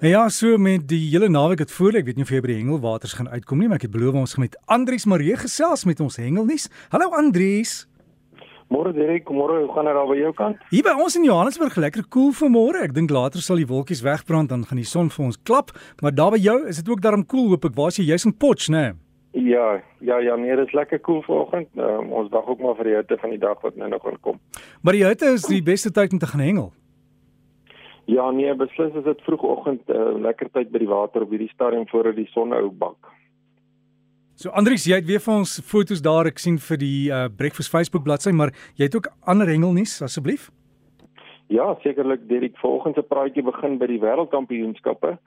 Nou ja, so met die hele naweek het voor, ek weet nie of jy by die hengelwaters gaan uitkom nie, maar ek het beloof ons gaan met Andries Marie gesels met ons hengelnuus. Hallo Andries. Môre Derek, môre, hoe gaan dit daar by jou kant? Hier by ons in Johannesburg lekker koel cool vir môre. Ek dink later sal die wolkies wegbrand dan gaan die son vir ons klap, maar daar by jou is dit ook darm koel, cool, hoop ek. Waar is jy? Jy's in Potch, né? Nee? Ja, ja, ja, nee, dit is lekker koel cool vanoggend. Um, ons wag ook maar vir die hitte van die dag wat nou nog gaan kom. Maar die hitte is die beste tyd om te gaan hengel. Ja, nee, beslis is dit vroegoggend 'n uh, lekker tyd by die water op hierdie stadium voordat die son ou bak. So Andries, jy het weer vir ons foto's daar ek sien vir die uh, Breakfast Facebook bladsy, maar jy het ook ander hengelnuus asseblief? Ja, sekerlik Derek, vanoggend se praatjie begin by die wêreldkampioenskappe.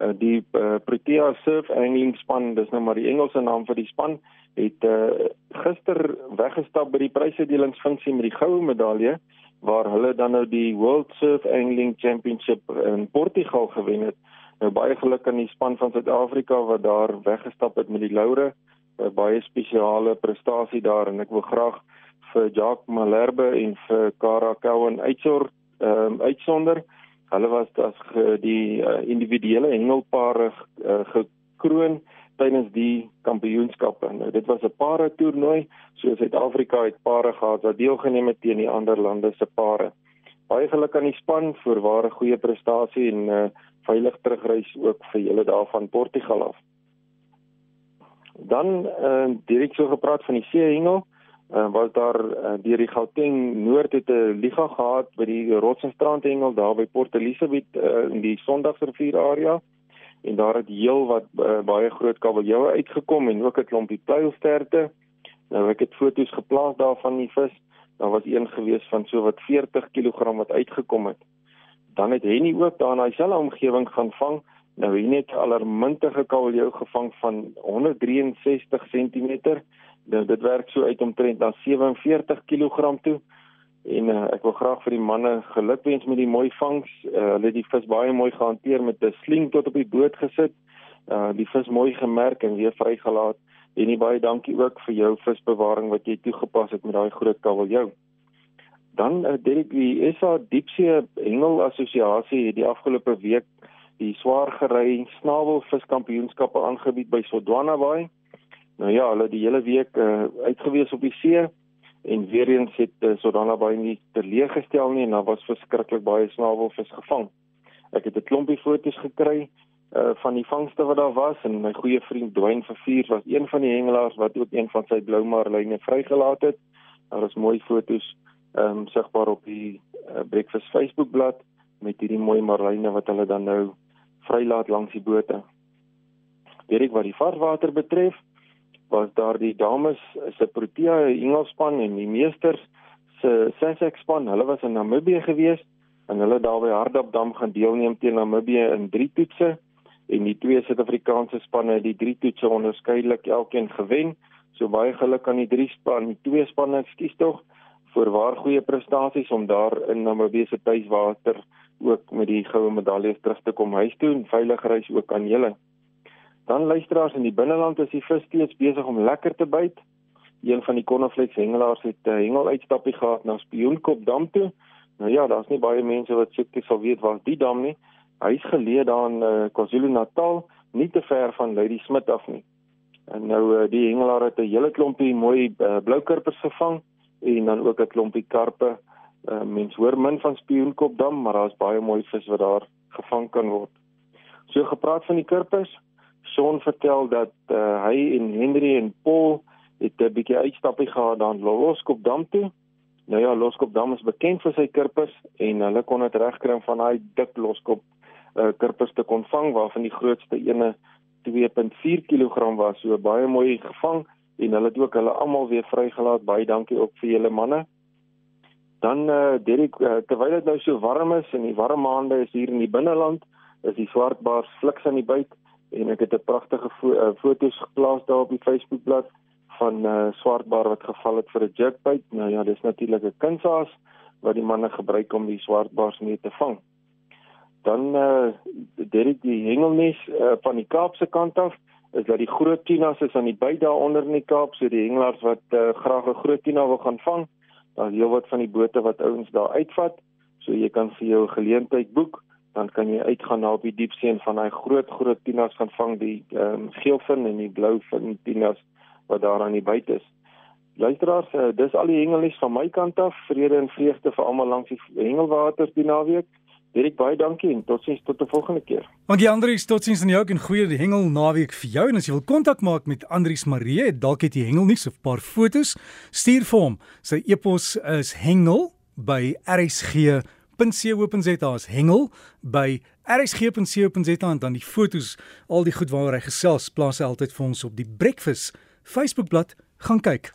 Uh, die uh, Protea Surf Angling span, dis nou maar die Engelse naam vir die span, het uh, gister weggestap by die prysuitdelingsfunksie met die goue medalje waar hulle dan nou die World Surf Angling Championship in Portugal gewen het. Nou baie geluk aan die span van Suid-Afrika wat daar weggestap het met die laure. 'n Baie spesiale prestasie daar en ek wil graag vir Jacques Malherbe en vir Cara Cowan uitsonder ehm um, uitsonder. Hulle was as die uh, individuele hengelpare uh, gekroon tydens die kampioenskappe. Nou dit was 'n pare toernooi, so Suid-Afrika het pare gehad wat deelgeneem het teen die ander lande se pare. Baie geluk aan die span vir ware goeie prestasie en uh, veilig terugreis ook vir julle daar van Portugal af. Dan uh, direk so gepraat van die seehengel, uh, was daar uh, deur die Gauteng Noord het 'n liga gehad by die Rotsenstrandhengel daar by Port Elizabeth uh, in die Sondagsrivier area en daar het heel wat uh, baie groot kabeljoue uitgekom en ook 'n klompie pluilsterte. Nou ek het foto's geplaas daarvan die vis. Daar was een gewees van so wat 40 kg wat uitgekom het. Dan het Henny ook daar in daai selfe omgewing gaan vang. Nou hier net alarmintige kabeljou gevang van 163 cm. Nou dit werk so uit omtrent na 47 kg toe. En uh, ek wil graag vir die manne gelukwens met die mooi vangs. Uh, hulle het die vis baie mooi gehanteer met 'n sling tot op die boot gesit. Uh die vis mooi gemerk en weer vrygelaat. En nie baie dankie ook vir jou visbewaring wat jy toegepas het met daai groot kabeljou. Dan uh, Derek die SA Diepsee Hengel Assosiasie het die afgelope week die swaar gery snavelviskampioenskappe aangebied by Sodwana Bay. Nou ja, hulle die hele week uh, uitgewees op die see en weer eens het uh, Sodana baie nie teleeggestel nie en daar was verskriklik baie snavelvis gevang. Ek het 'n klompie foto's gekry uh van die vangste wat daar was en my goeie vriend Dwayne Vervuur was een van die hengelaars wat ook een van sy blou marline vrygelaat het. Daar is mooi foto's ehm um, sigbaar op die uh, Breakfast Facebook bladsy met hierdie mooi marline wat hulle dan nou vrylaat langs die bote. Weet ek wat die varswater betref, was daar die dames se Protea Engelspan en die meesters se Sussex span. Hulle was in Namibië gewees en hulle daar by Hardapdam gaan deelneem teen Namibië in drie toetse en die twee Suid-Afrikaanse spanne het die drie toetse onderskeidelik elkeen gewen. So baie geluk aan die drie span, die twee spanne, ekskuus tog, vir waar goeie prestasies om daar in Namibië se tuiswater ook met die goue medaljes terug te kom huis toe en veilig reis ook aan julle. Dan luisteraars in die binneland is die vis steeds besig om lekker te byt. Een van die Konneflex hengelaars het 'n uh, hengeluitstappie gehad na Spionkop dam toe. Nou ja, daar's nie baie mense wat seker sal weet waar die dam nie. Hy's geleë daar in uh, KwaZulu-Natal, nie te ver van Lady Smith af nie. En nou uh, die hengelaar het 'n hele klompie mooi uh, bloukurpers gevang en dan ook 'n klompie karpe. Uh, mens hoor min van Spionkop dam, maar daar's baie mooi vis wat daar gevang kan word. So gepraat van die kurpers, Sean vertel dat uh, hy en Henry en Paul het 'n bietjie uitstappie gehad daar in Loskop Dam toe. Nou ja, Loskop Dam is bekend vir sy kurpers en hulle kon dit regkry om van daai dik Loskop uh, kurpers te kon vang waarvan die grootste ene 2.4 kg was. So baie mooi gevang en hulle het ook hulle almal weer vrygelaat. Baie dankie ook vir julle manne. Dan uh, Derek, uh, terwyl dit nou so warm is en die warm maande is hier in die binneland, is die swartbaars fliks aan die byt en ek het 'n pragtige fo uh, foto's geplaas daar op die Facebookblad van 'n uh, swartbaar wat geval het vir 'n jerkbait. Nou ja, dis natuurlik 'n kunsaas wat die manne gebruik om die swartbaars mee te vang. Dan eh uh, dit die hengelnes uh, van die Kaapse kant af is dat die groot tunas is aan die by daaronder in die Kaap, so die hengelaars wat uh, graag 'n groot tuna wil gaan vang, daar's heelwat van die bote wat ouens daar uitvat, so jy kan vir jou geleentheid boek dan kan jy uitgaan na op die diepsee en van daai groot groot tinas gaan vang die ehm um, geelvin en die blouvin tinas wat daar aan die buite is. Luisteraars, uh, dis al die hengelnuus van my kant af. Vrede en vreugde vir almal langs die hengelwaters die naweek. Dirk baie dankie en totsiens tot 'n volgende keer. Dankie Andries, totsiens aan jou en goeie die hengel naweek vir jou en as jy wil kontak maak met Andries Marie, dalk het jy hengelnuus of 'n paar fotos, stuur vir hom. Sy e-pos is hengel by rsg.co.za is hengel by rsg.co.za en dan die fotos, al die goed waaroor hy gesels, plaas hy altyd vir ons op die Breakfast Facebookblad gaan kyk.